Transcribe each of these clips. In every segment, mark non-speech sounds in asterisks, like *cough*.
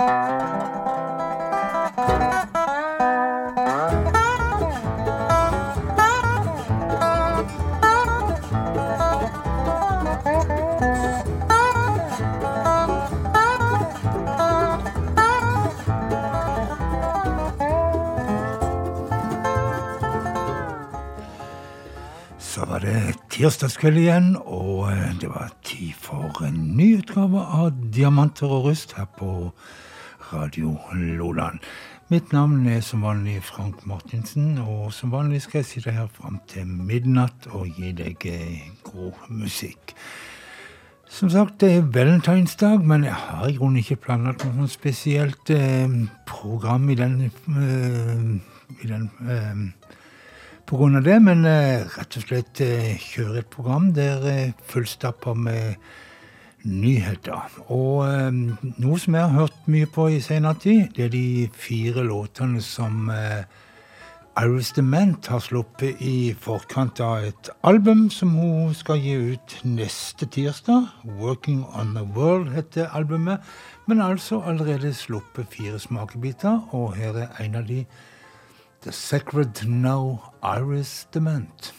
Så tirsdagskveld igjen, og eh, det var tid for en ny utgave av Diamanter og rust her på Radio Loland. Mitt navn er som vanlig Frank Martinsen, og som vanlig skal jeg sitte her fram til midnatt og gi deg eh, god musikk. Som sagt, det er valentinsdag, men jeg har i grunnen ikke planlagt noe spesielt eh, program i den, eh, i den eh, på grunn av det, men eh, rett og slett eh, kjøre et program der eh, fullstappa med nyheter. Og eh, noe som jeg har hørt mye på i senere tid, det er de fire låtene som eh, Iris Dement har sluppet i forkant av et album som hun skal gi ut neste tirsdag. 'Working on the World' heter albumet, men altså allerede sluppet fire smakebiter, og her er en av de The Sacred No Iris Dement.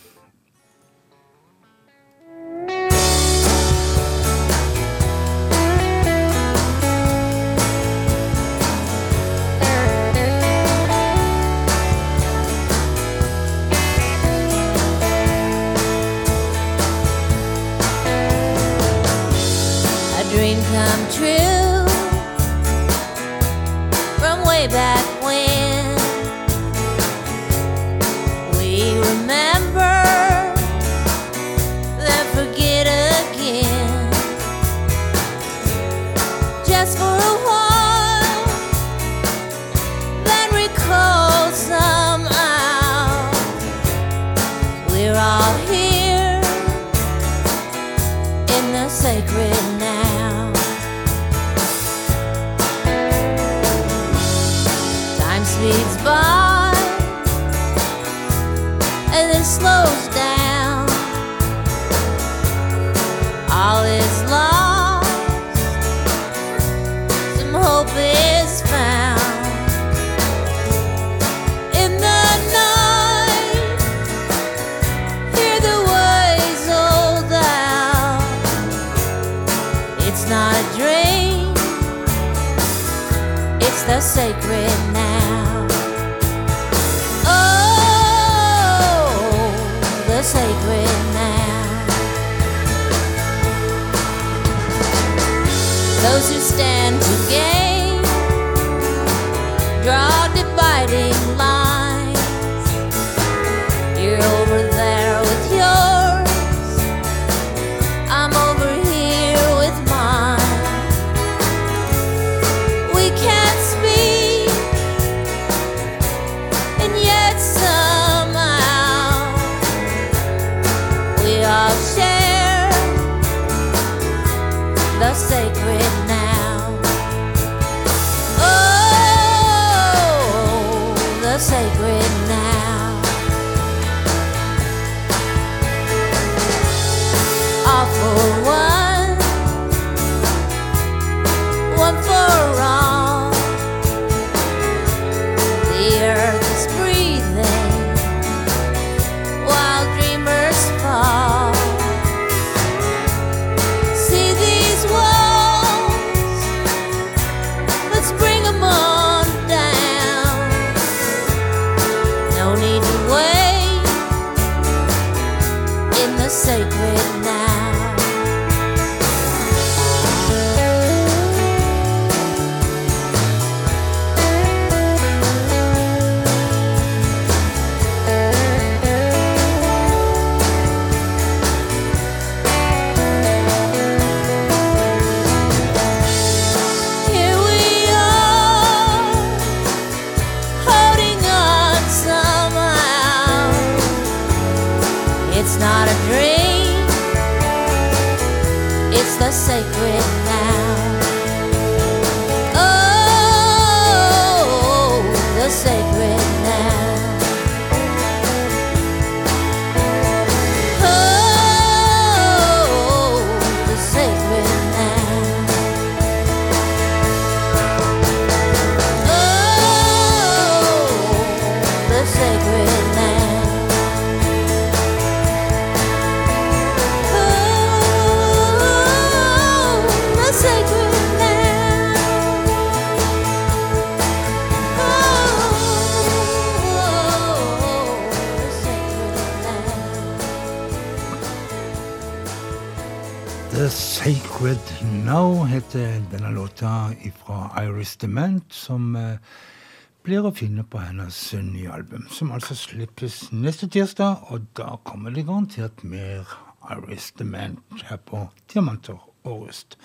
Finne på hennes nye album, som altså slippes neste tirsdag. Og da kommer det garantert mer Iris The Man her på Diamanter og Rust.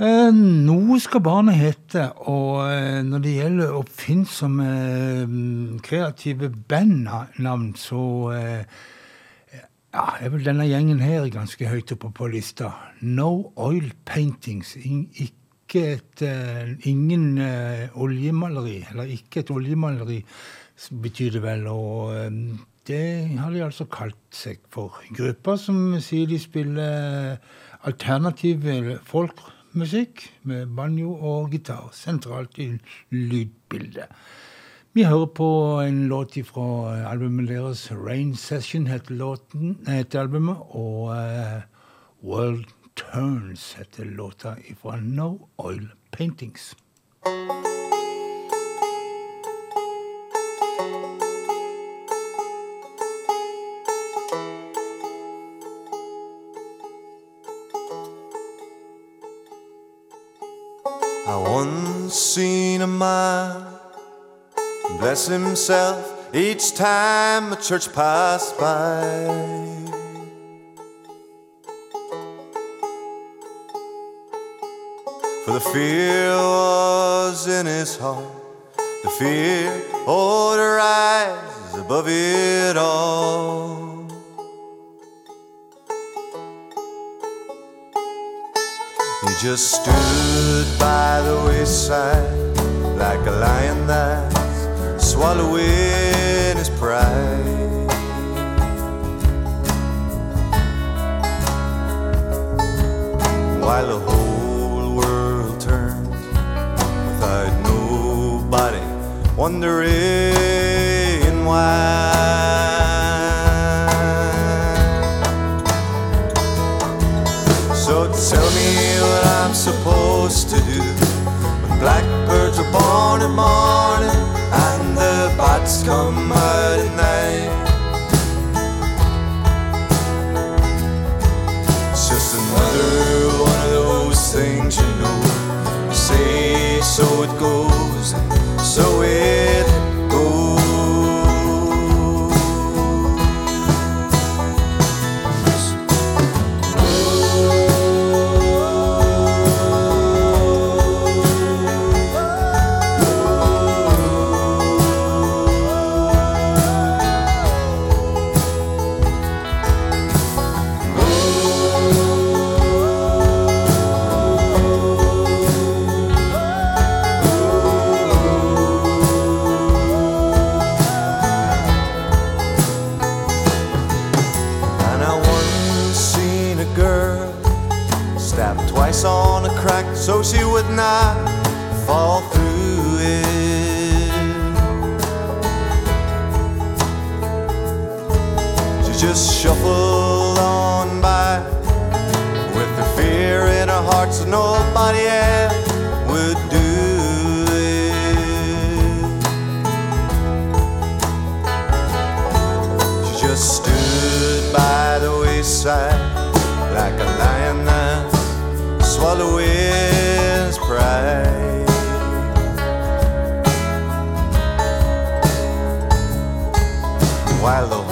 Eh, noe skal barnet hete, og eh, når det gjelder oppfinnsomme kreative bandnavn, så ja, er vel denne gjengen her ganske høyt oppe på lista. No oil paintings. ikke et, uh, ingen uh, oljemaleri, eller ikke et oljemaleri, betyr det vel. Og um, det har de altså kalt seg for. Grupper som sier de spiller alternativ folkmusikk med banjo og gitar sentralt i lydbildet. Vi hører på en låt fra albumet deres, 'Rain Session', heter, låten, heter albumet. Og uh, 'World Turns' heter låta fra No Oil Paintings. I once seen a man bless himself each time a church passed by. For the fear was in his heart, the fear ought to rise above it all. He just stood by the wayside like a lion that swallowing his pride. While the wonder if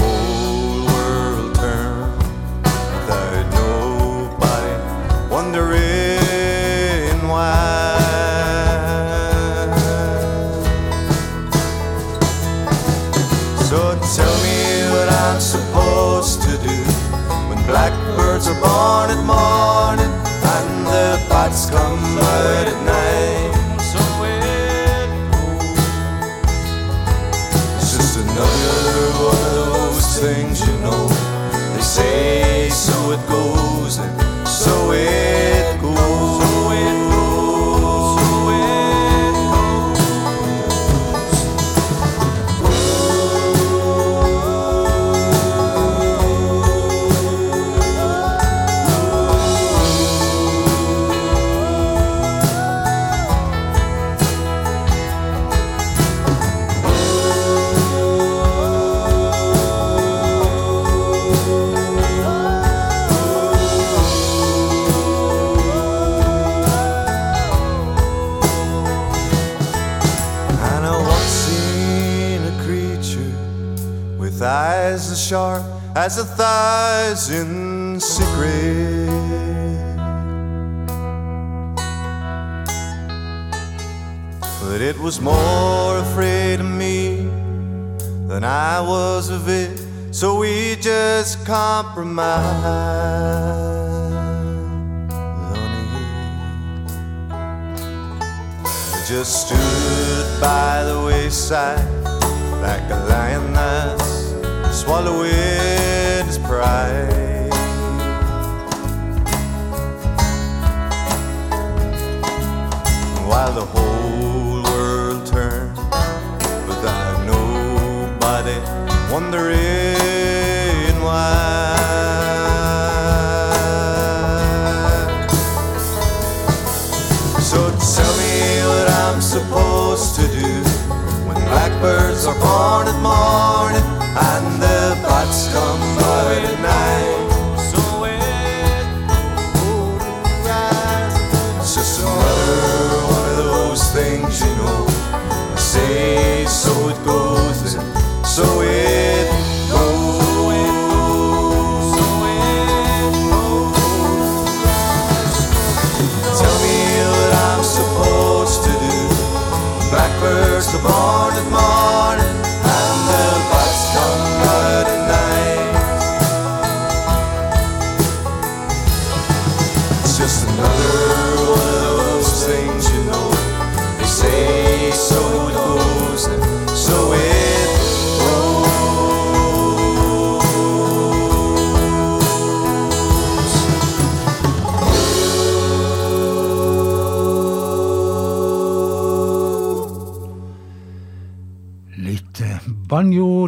home. Thousand secrets. But it was more afraid of me than I was of it, so we just compromised. Honey. I just stood by the wayside like a lion that's swallowing pride. While the whole world turned without nobody wondering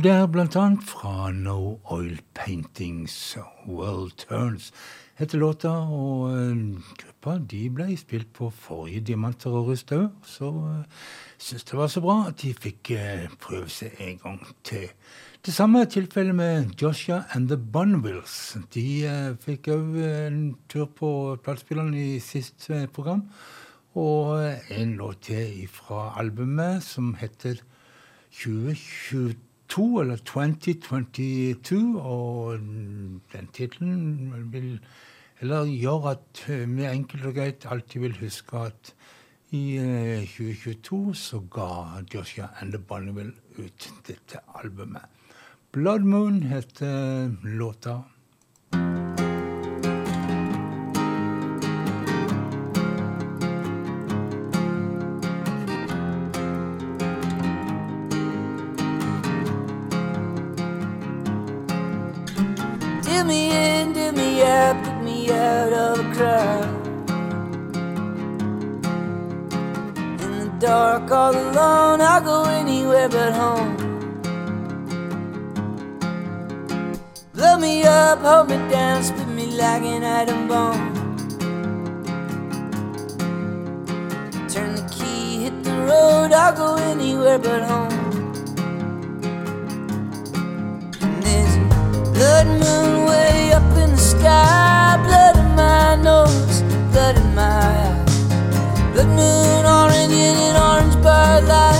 der, blant annet, fra No Oil Paintings. World Turns heter låta, og eh, gruppa de ble spilt på forrige Diamanter og Rustau. så uh, syns det var så bra at de fikk eh, prøve seg en gang til. Det samme er tilfellet med Joshua and the Bunwills. De eh, fikk òg en tur på platespilleren i sist eh, program, og eh, en låt til fra albumet som heter 2022, eller 2022, og den tittelen vil eller gjør at eh, vi enkelt og greit alltid vil huske at i eh, 2022 så ga Joshua and the Bonneville ut dette albumet. Blood Moon heter låta. All alone, I'll go anywhere but home. Blow me up, hold me down, split me like an atom bomb. Turn the key, hit the road, I'll go anywhere but home. And there's a blood moon way up in the sky, blood in my nose, blood in my eyes. Blood moon, an over that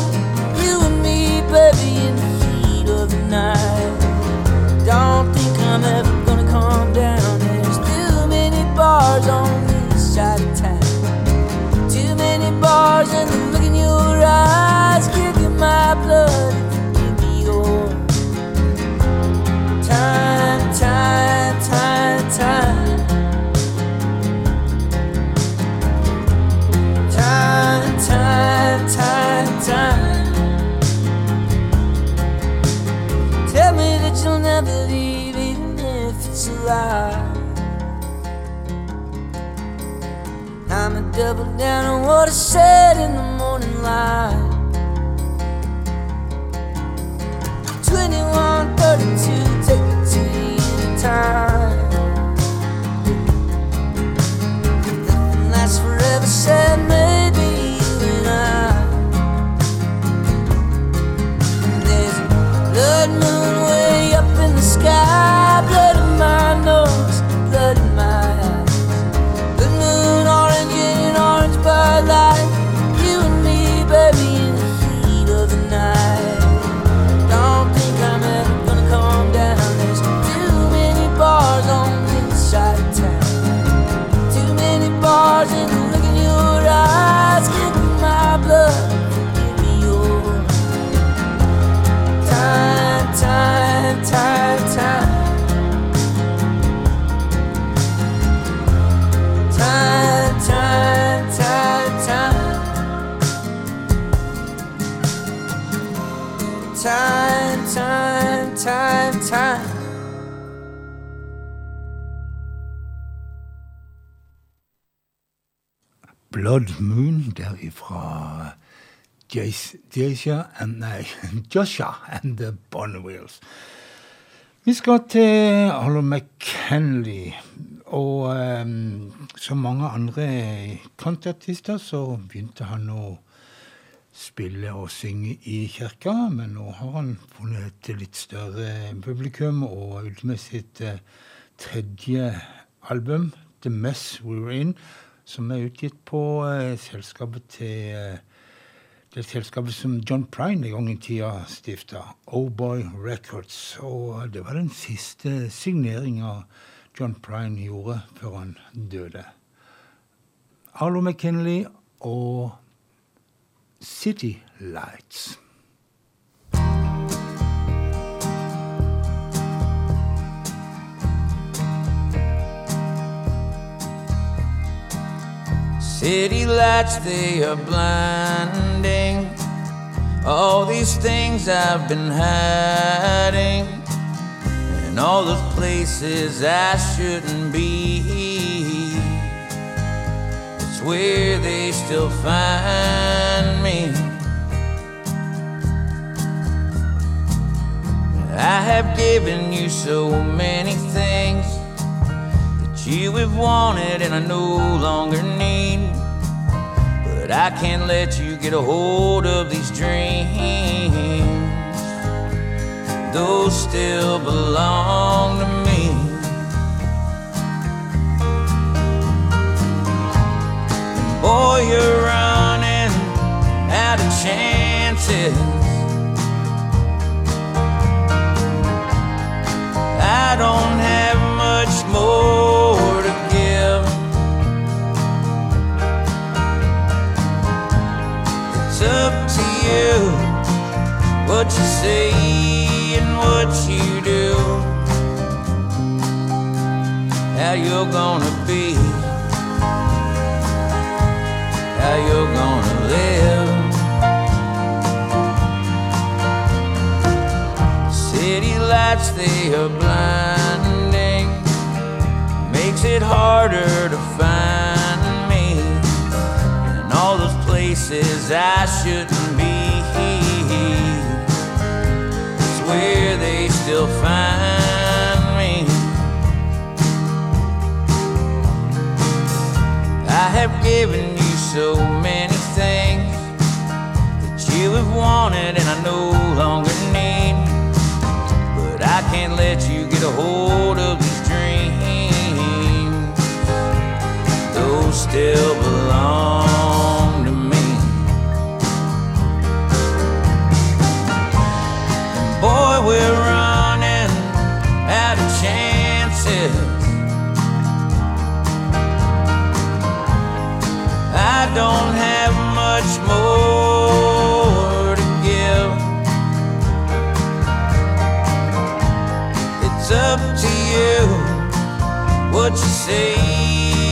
it's. I'ma double down on what I said in the morning light. Blood Moon derifra Jacia and, nei, *laughs* Joshua and the Bonwheels. Vi skal til Arlo McKenley. Og um, som mange andre kantartister så begynte han å spille og synge i kirka, men nå har han funnet et litt større publikum og ut med sitt uh, tredje album, The Mess We Were In, som er utgitt på uh, selskapet til uh, det selskapet som John Prine en gang i tida stifta, O-Boy Records. Og det var den siste signeringa John Prine gjorde før han døde. Arlo McKinley og City Lights. City lights, they are blinding. All these things I've been hiding, and all those places I shouldn't be. It's where they still find me. I have given you so many things that you have wanted and I no longer need. But I can't let you get a hold of these dreams. Those still belong to me. And boy, you're running out of chances. I don't have much more It's up to you what you say and what you do. How you're gonna be, how you're gonna live. City lights, they are blinding. Makes it harder to find places I shouldn't be. It's where they still find me. I have given you so many things that you have wanted and I no longer need. But I can't let you get a hold of these dreams. Those still belong We're running out of chances. I don't have much more to give. It's up to you what you say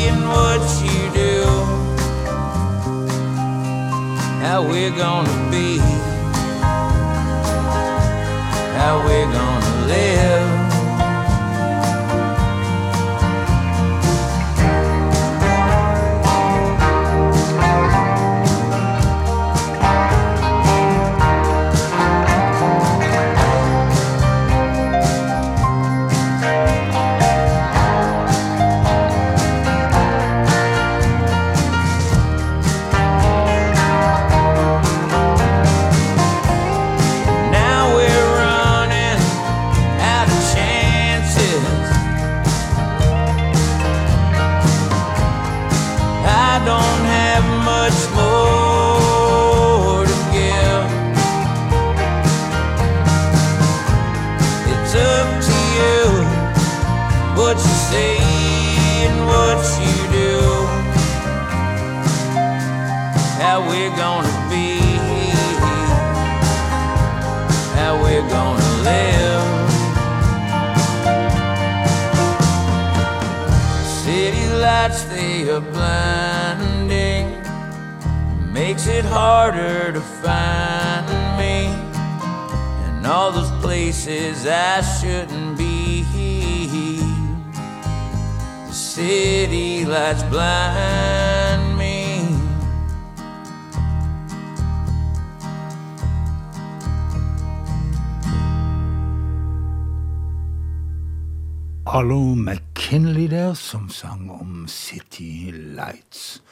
and what you do. How we're gonna be, how we're gonna live. it harder to find me in all those places I shouldn't be. The city lights blind me. Hallo McKinley der, som sang om City Lights.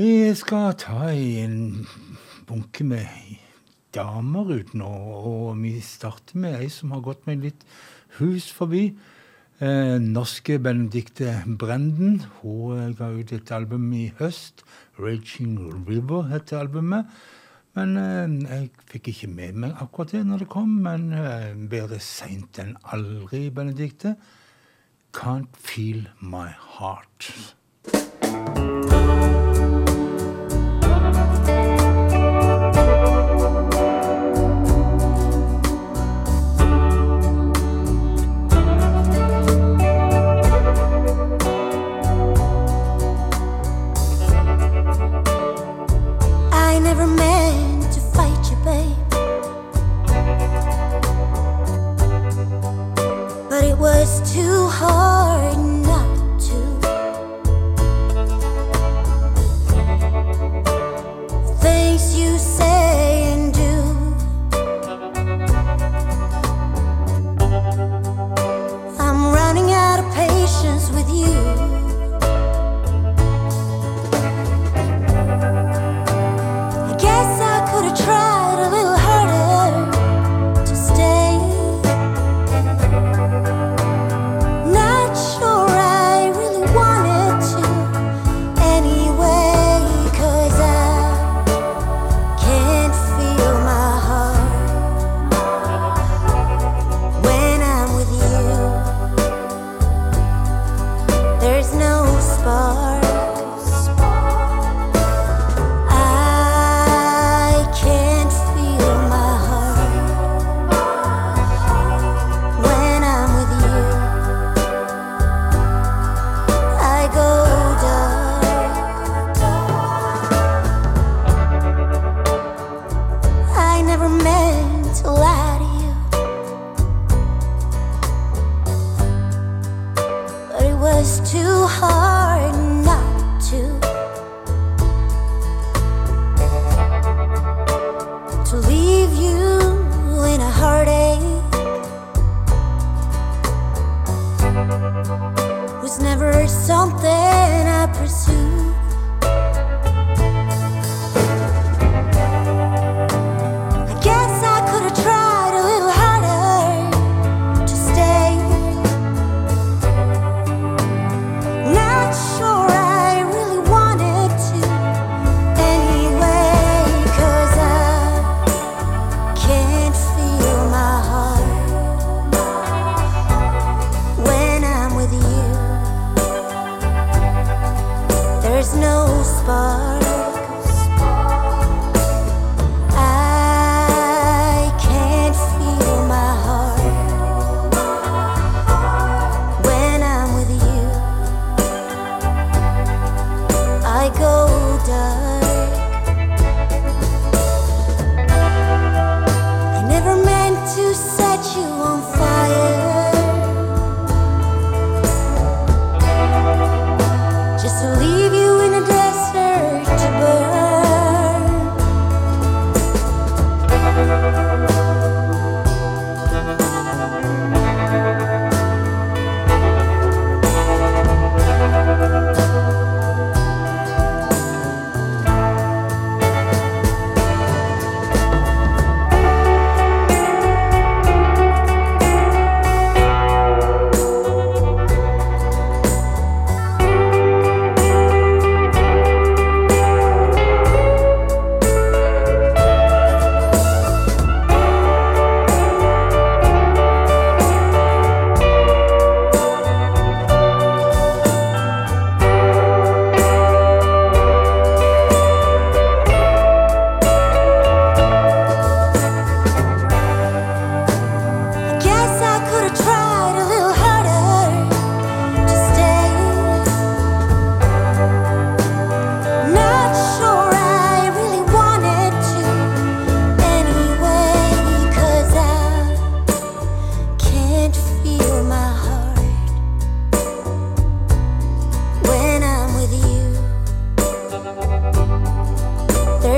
Jeg skal ta en bunke med damer ut nå, og vi starter med ei som har gått meg litt hus forbi. Eh, norske Benedicte Brenden. Hun eh, ga ut et album i høst. 'Raging River' heter albumet. Men eh, jeg fikk ikke med meg akkurat det når det kom, men eh, bedre seint enn aldri, Benedicte. 'Can't Feel My Heart'.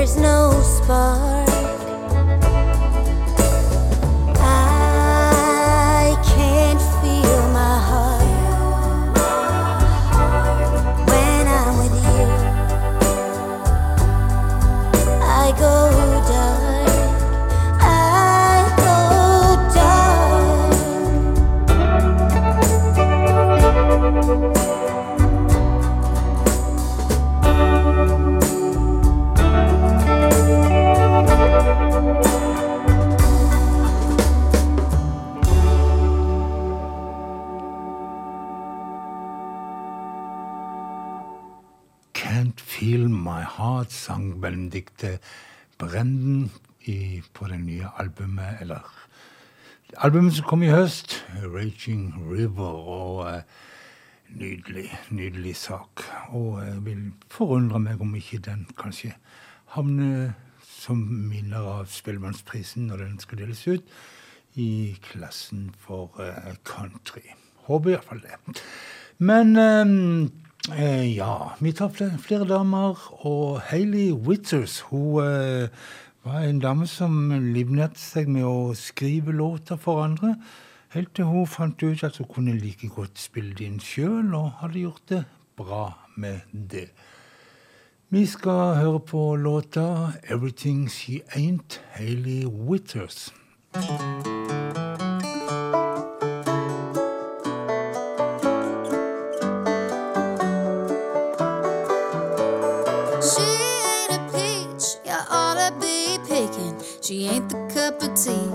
there's no spark. Benedicte Brenden i, på det nye albumet, eller albumet som kom i høst, 'Raging River'. og eh, Nydelig, nydelig sak. Og jeg vil forundre meg om ikke den kanskje havner som minner av Spellemannsprisen når den skal deles ut, i klassen for eh, country. Håper iallfall det. Men um, uh, ja, vi tar flere, flere, damer, og Hayley Witters hun eh, var en dame som livnærte seg med å skrive låter for andre. Helt til hun fant ut at hun kunne like godt spille det inn sjøl, og hadde gjort det bra med det. Vi skal høre på låta 'Everything She Ain't', Hayley Witters. She ain't the cup of tea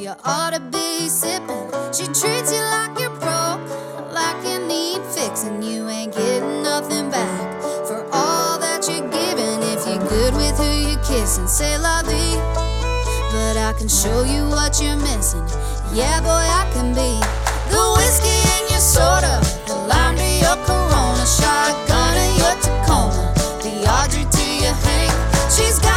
you ought to be sipping. She treats you like you're broke, like you need fixing. You ain't getting nothing back for all that you're giving. If you're good with who you kiss and Say lovey, but I can show you what you're missing. Yeah, boy, I can be the whiskey in your soda, the lime to your Corona, shotgun in your Tacoma, the Audrey to your Hank. She's got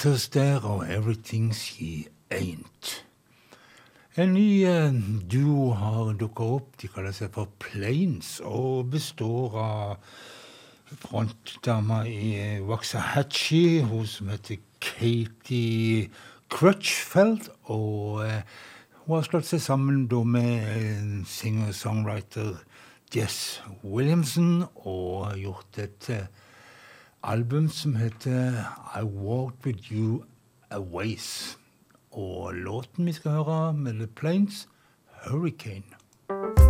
Withers der og 'Everything She Ain't'. En ny uh, duo har dukka opp. De kaller seg for Planes og består av frontdama i Waxahachie, hun som heter Katie Crutchfeld. Og uh, hun har slått seg sammen med singer-songwriter Jess Williamson og gjort et album som heter I Walked With You A Ways. Og låten vi skal høre med The Planes, Hurricane.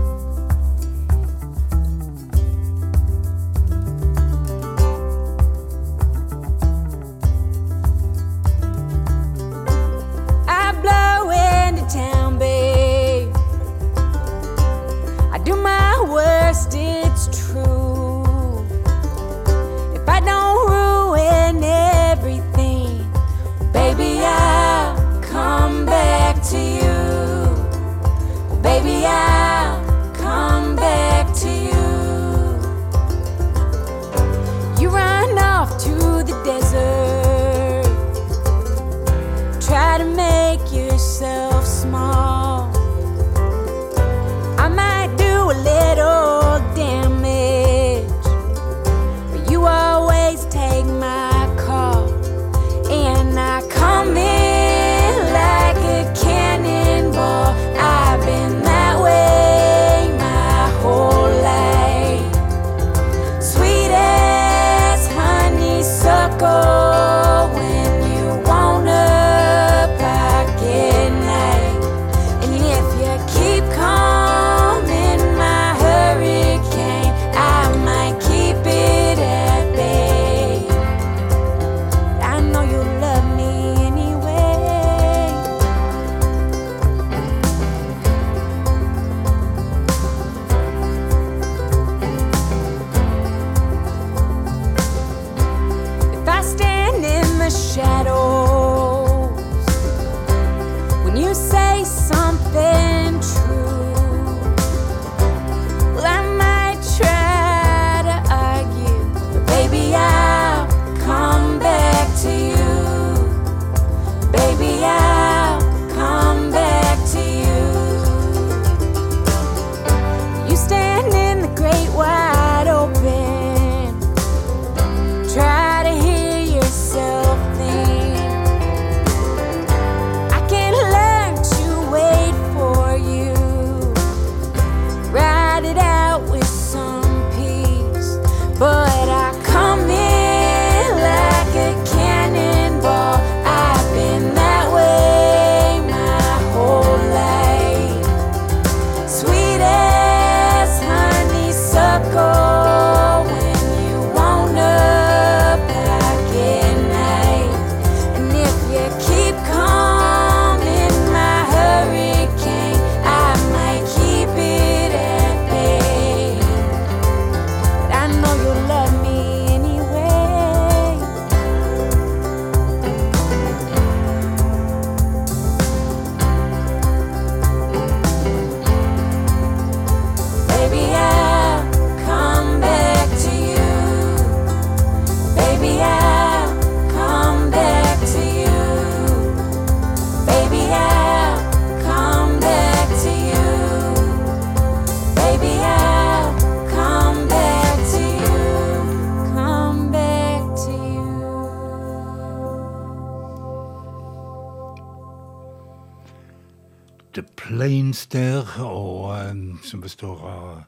Og, eh, som består av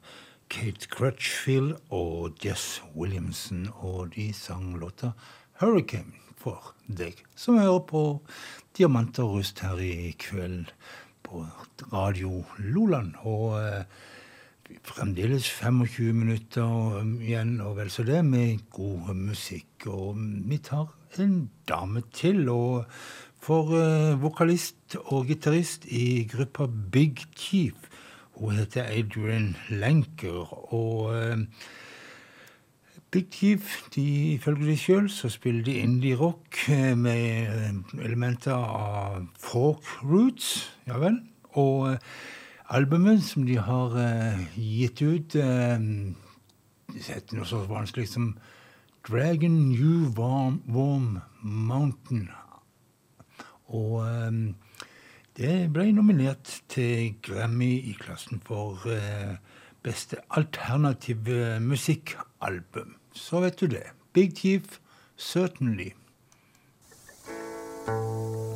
Kate Crutchfield og Jess Williamson. Og de sang låta 'Hurricane' for deg, som hører på Diamanter rust her i kveld på Radio Loland. Og eh, fremdeles 25 minutter igjen og vel så det, med god musikk. Og vi tar en dame til. og for eh, vokalist og gitarist i gruppa Big Chief. Hun heter Adrian Lenker. Og eh, Big Chief, de, ifølge de sjøl, så spiller de indie-rock eh, med elementer av folk roots. Ja vel. Og albumet som de har gitt ut Det heter noe så vanskelig som Dragon New Warm, Warm Mountain. Og ehm, det ble nominert til Grammy i klassen for eh, beste alternative musikkalbum. Så vet du det. Big Chief, certainly. Name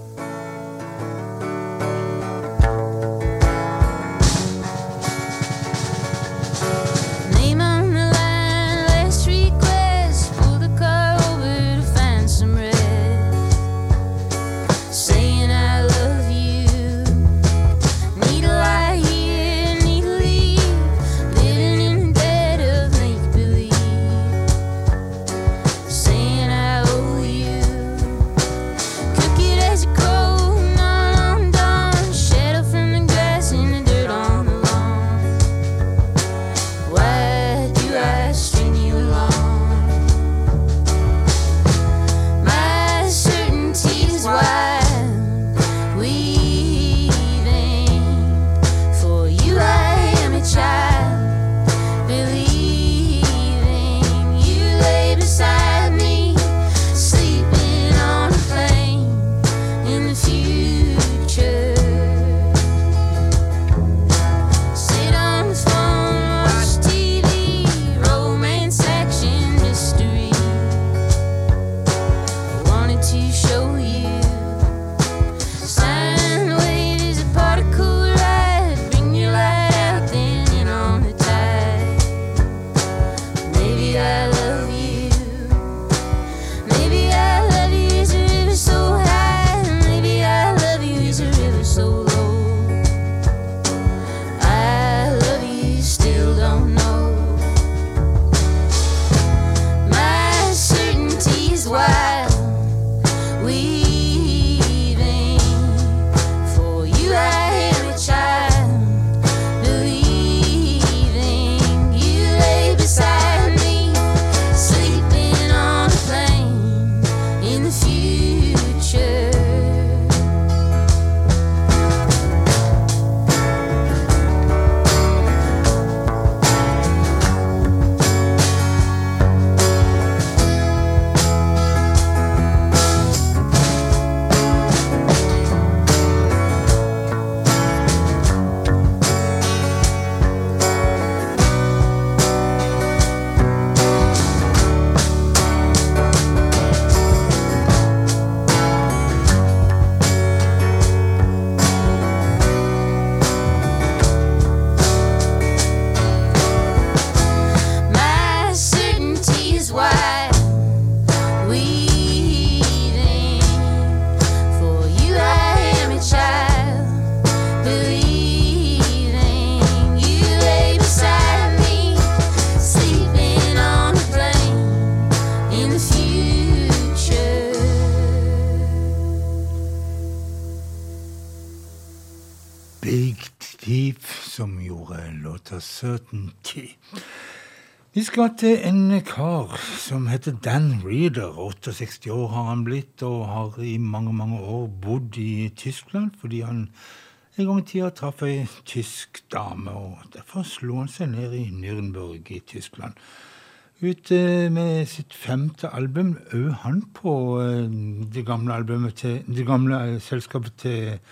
Skal til en kar som heter Dan Reeder. 68 år har han blitt, og har i mange mange år bodd i Tyskland fordi han en gang i tida traff ei tysk dame, og derfor slo han seg ned i Nürnberg i Tyskland. Ute med sitt femte album, òg han på eh, det gamle albumet til Det gamle eh, selskapet til,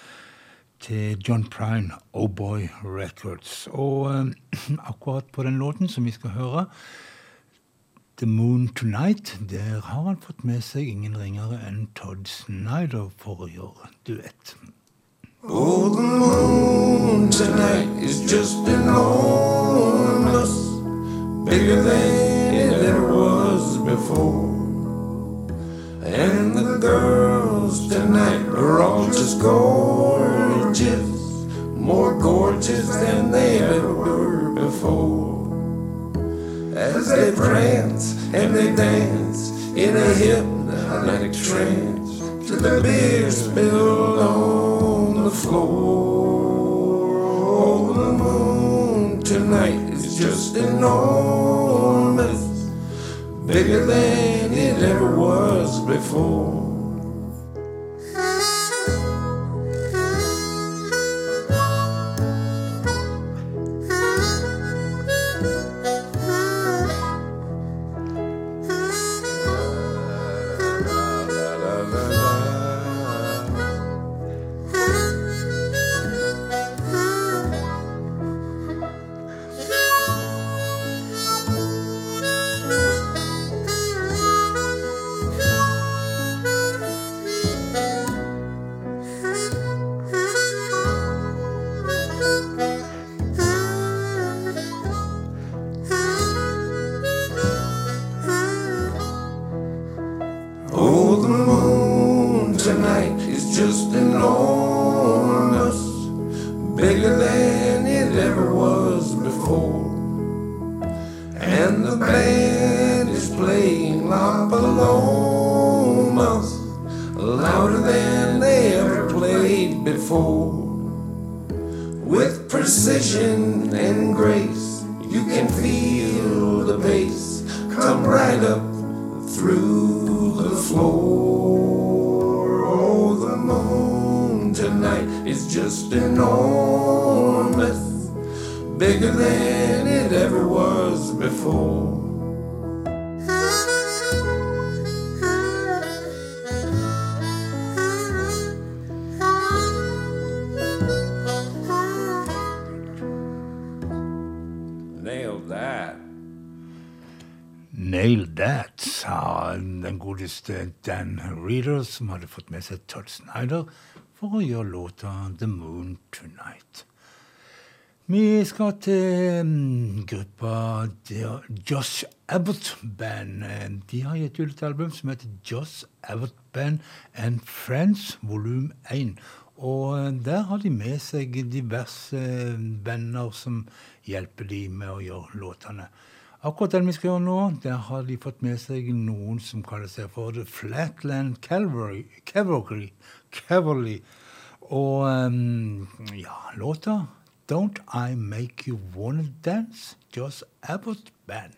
til John Prine, Oh Boy Records. Og eh, *clears throat* akkurat på den låten som vi skal høre, The Moon Tonight, der har han fått med seg ingen ringere enn Todd Snyder for å gjøre duett. Oh, the moon tonight is just Oh. The floor. Oh, the moon tonight is just enormous, bigger than it ever was before. Nailed that. Nail that, sa den godeste Dan Reader, som hadde fått med seg Todd Snyder for å gjøre låta The Moon Tonight. Vi skal til mm, gruppa Josh Abbott Band. De har gitt ut et album som heter Josh Abbott Band and Friends volum 1. Og eh, der har de med seg diverse venner som hjelper de med å gjøre låtene. Akkurat den vi skal gjøre nå, der har de fått med seg noen som kaller seg for The Flatland Cavalry. Cavalry, Cavalry. Og um, ja, låta Don't I Make You Wanna Dance? Joss Abbott Band.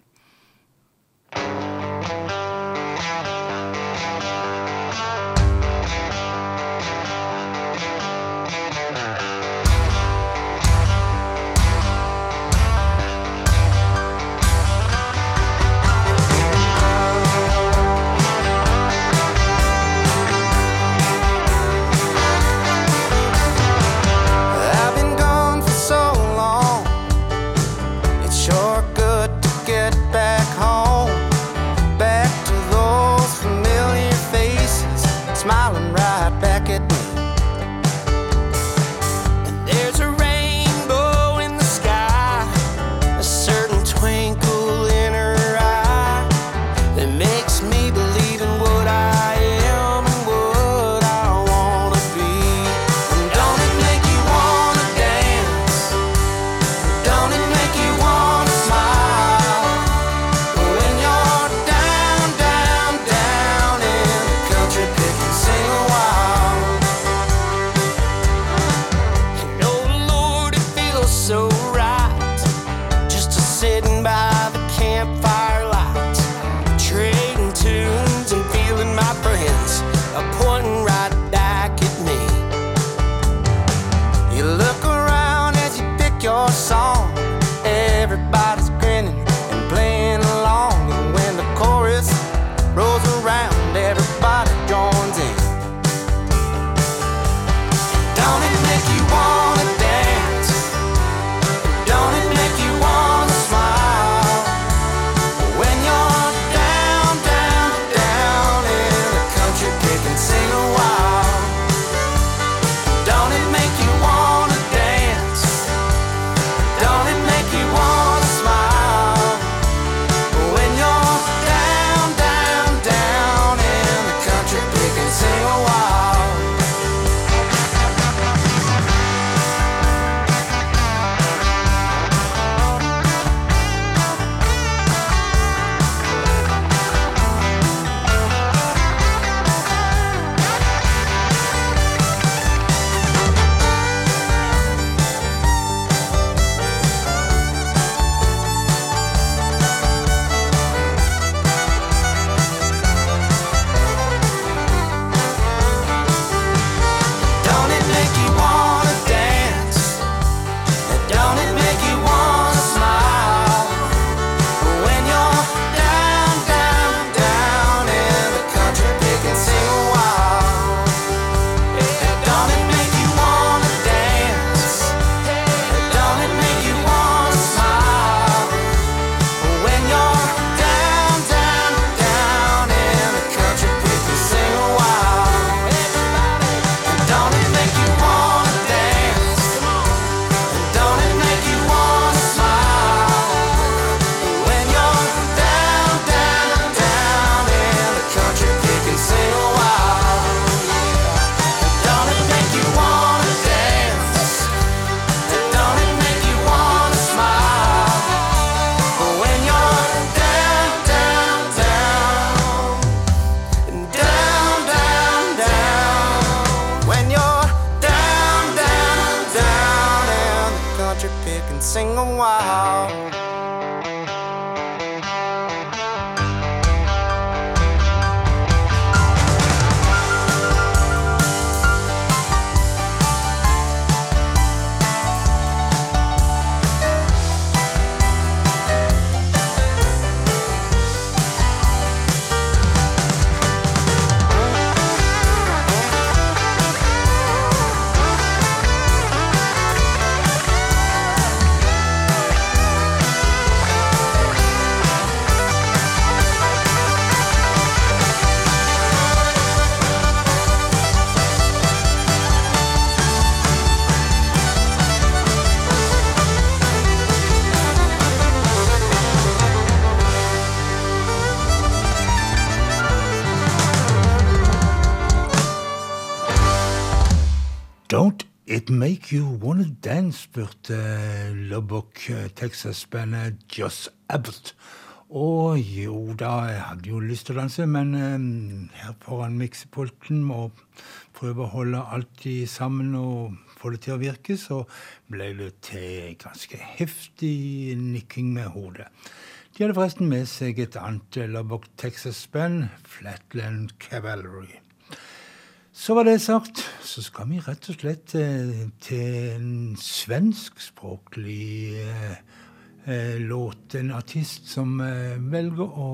It Make You Wanna Dance, spurte Lubbock Texas-bandet Joss Abbott. Og jo da, jeg hadde jo lyst til å danse, men um, her foran miksepulten må prøve å holde alt sammen og få det til å virke, så ble det til ganske heftig nikking med hodet. De hadde forresten med seg et annet Lubbock Texas-band, Flatland Cavalry. Så var det sagt, så skal vi rett og slett til en svenskspråklig eh, eh, låt. En artist som eh, velger å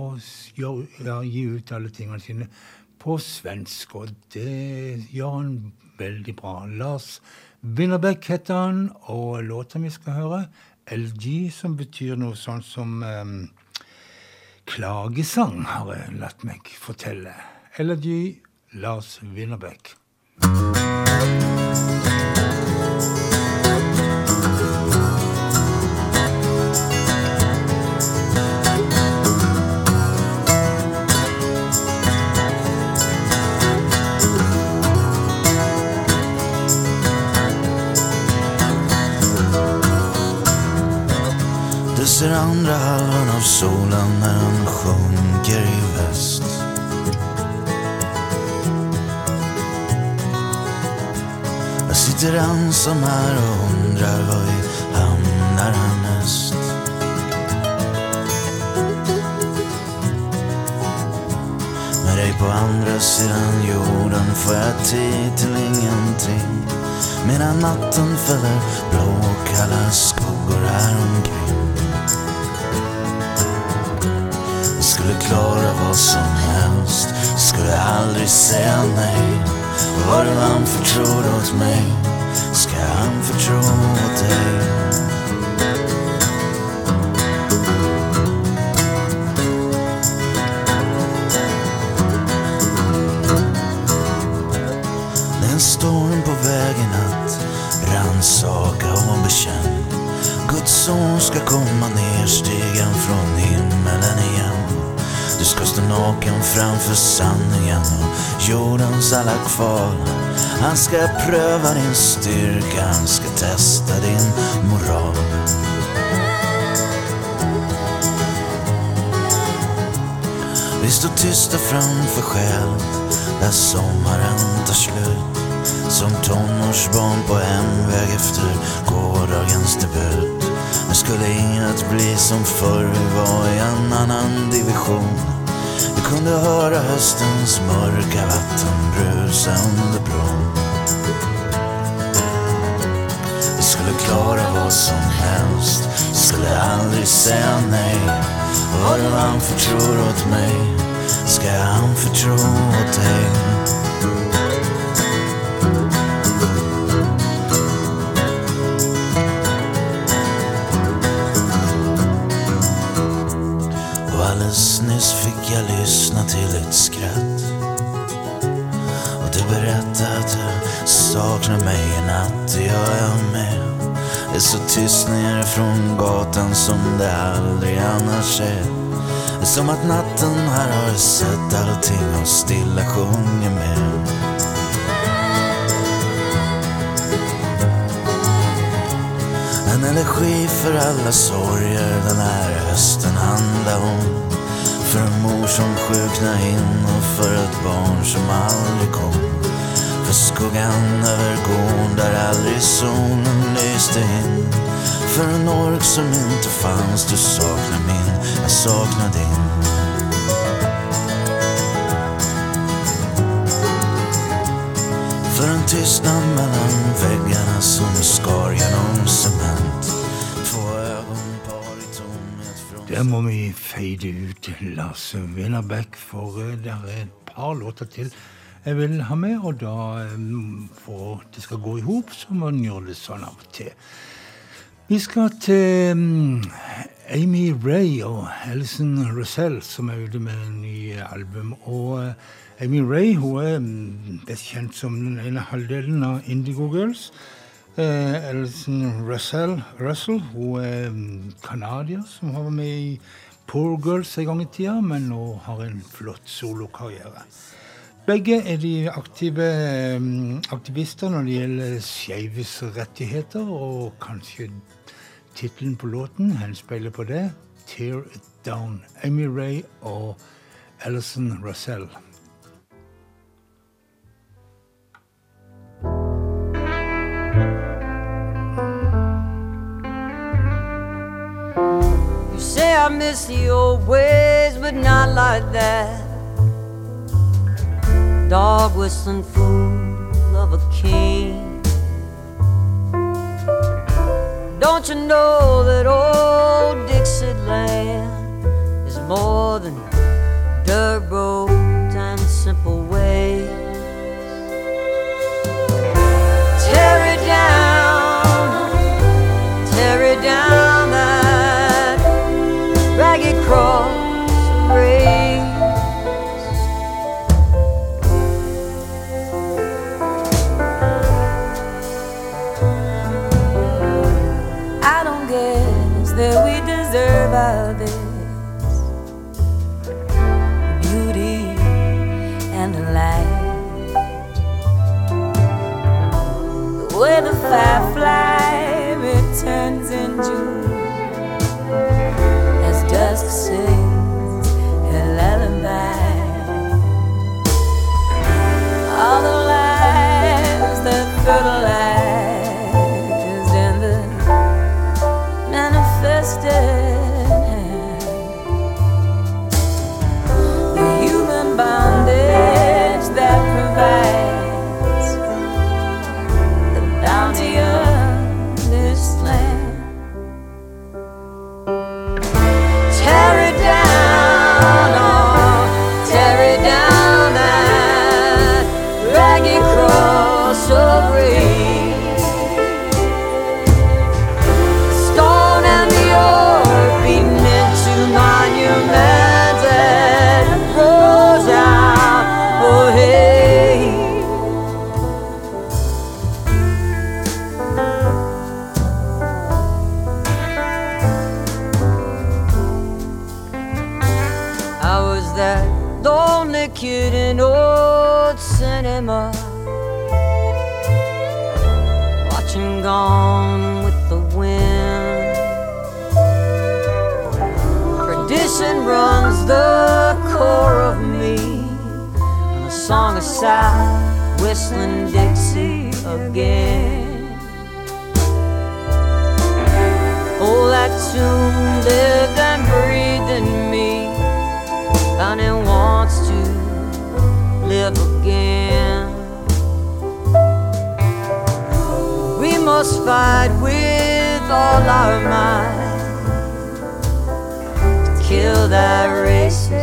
gjør, ja, gi ut alle tingene sine på svensk. Og det gjør han veldig bra. Lars Winnerbäck heter han, og låta vi skal høre, LG, som betyr noe sånt som eh, klagesang, har jeg latt meg fortelle. LG, Lars. Det ser andra halvan av solen när den sjunker i Sitter ensam her og undrar var vi hamnar härnäst. Med dig på andra sidan jorden får jag tid till ingenting. Medan natten fäller blåkalla skuggor här omkring. Skulle klara vad som helst, skulle aldrig säga nej. Vad du anförtror åt mig, ska jag anförtro åt dig. Det är en storm på vägen att rannsaka och bekänn. Guds son ska komma ner stigen från himmelen igen. Stå naken framför sanningen och jordens alla kval. Han ska pröva din styrka, han ska testa din moral. Vi står tysta framför skälet där sommaren tar slut. Som tonårsbarn på hemväg efter gårdagens debut. Men skulle inget bli som förr, vi var i en annan division. Kunde höra höstens mörka vatten brusa under bron. Vi skulle klara vad som helst, skulle aldrig säga nej. Vad du anförtror åt mig, ska jag anförtro åt dig. Jag lyssna till ett skratt. Och du berättade att du saknar mig i natt, det gör jag med. Det är så tyst nere från gatan som det aldrig annars är. Det är som att natten här har sett allting och stilla sjunger med. En energi för alla sorger den här hösten handlar om. För en mor som sjukna in och för ett barn som aldrig kom. För skuggan över gården där aldrig solen lyste in. För en ork som inte fanns, du saknar min, jag saknar din. För en tystnad mellan väggarna som skar genom cement. Der må vi fade ut Lars Winnerbeck, for eh, det er et par låter til jeg vil ha med. Og da, eh, for at det skal gå i hop, så må en gjøre det sånn av og til. Vi skal til mm, Amy Ray og Alison Russell, som er ute med en ny album. Og eh, Amy Ray hun er mm, best kjent som den ene halvdelen av Indigo Girls. Eh, Alison Russell, Russell hun er mm, canadier som har vært med i Poor Girls en gang i tida, men nå har en flott solokarriere. Begge er de aktive mm, aktivister når det gjelder skeives rettigheter, og kanskje tittelen på låten henspeiler på det. 'Tear It Down'. Amy Ray og Alison Russell. I miss the old ways, but not like that. Dog whistling fool of a king. Don't you know that old Dixieland is more than dirt roads and simple kid in old cinema, watching Gone with the Wind. Tradition runs the core of me, and a song aside, whistling Dixie again. Oh, that tune lived and breathed in me, and it again. We must fight with all our might to kill that racist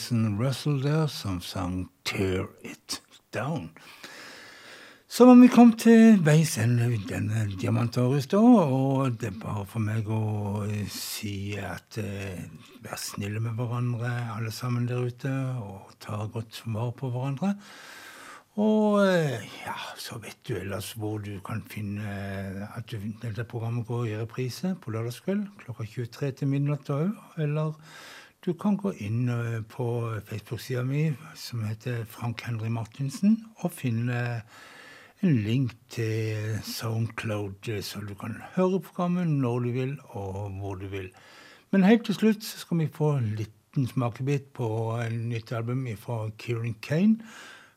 og Alison Russell der som sang 'Tear It Down'. Så var vi kommet til veis ende i denne Diamantaris da, og det er bare for meg å eh, si at eh, vær snille med hverandre, alle sammen der ute, og ta godt vare på hverandre. Og eh, ja, så vet du ellers hvor du kan finne eh, at du, dette programmet går i reprise på lørdagskveld klokka 23 til midnatt. Eller du kan gå inn eh, på Facebook-sida mi som heter Frank Henry Martinsen, og finne en link til Soundcloud, eh, så du kan høre programmet når du vil, og hvor du vil. Men helt til slutt skal vi få en liten smakebit på en nytt album fra Kieran Kane.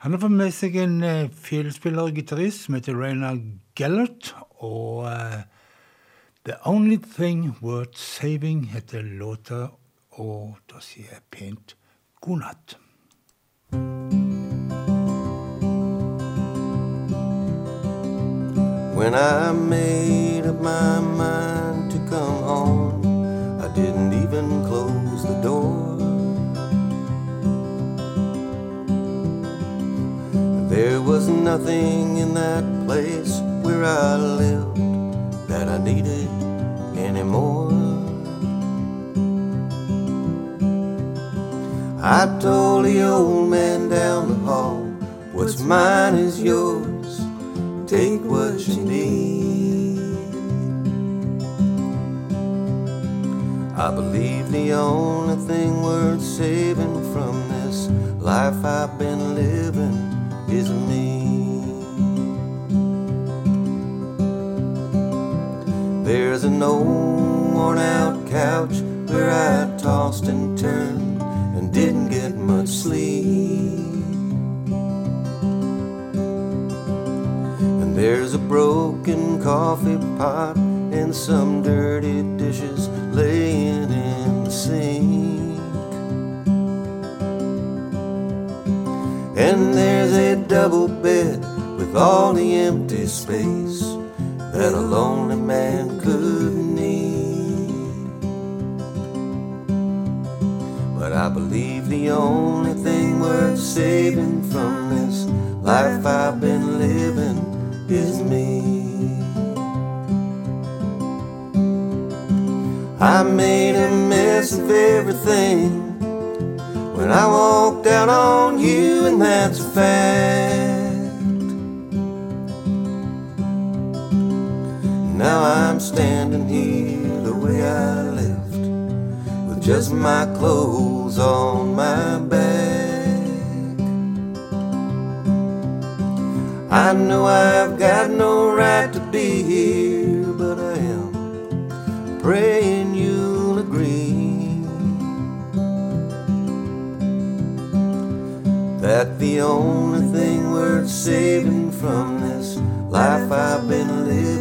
Han har fått med seg en uh, filspiller og gitarist som heter Raina Gellert. Og uh, The Only Thing Worth Saving heter låta, og da sier jeg natt. When I made up my mind to come home, I didn't even close the door. There was nothing in that place where I lived that I needed anymore. I told the old man down the hall, What's mine is yours, take what you need. I believe the only thing worth saving from this life I've been living is me. There's an old worn out couch where I tossed and turned didn't get much sleep. And there's a broken coffee pot and some dirty dishes laying in the sink. And there's a double bed with all the empty space that a lonely man could I believe the only thing worth saving from this life I've been living is me. I made a mess of everything when I walked out on you, and that's a fact. Now I'm standing here just my clothes on my back. I know I've got no right to be here, but I am praying you'll agree that the only thing worth saving from this life I've been living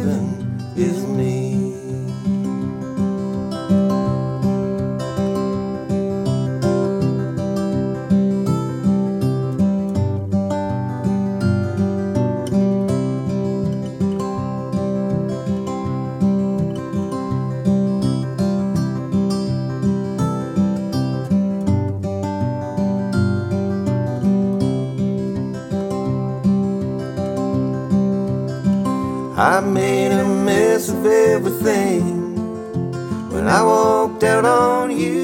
I made a mess of everything when I walked out on you,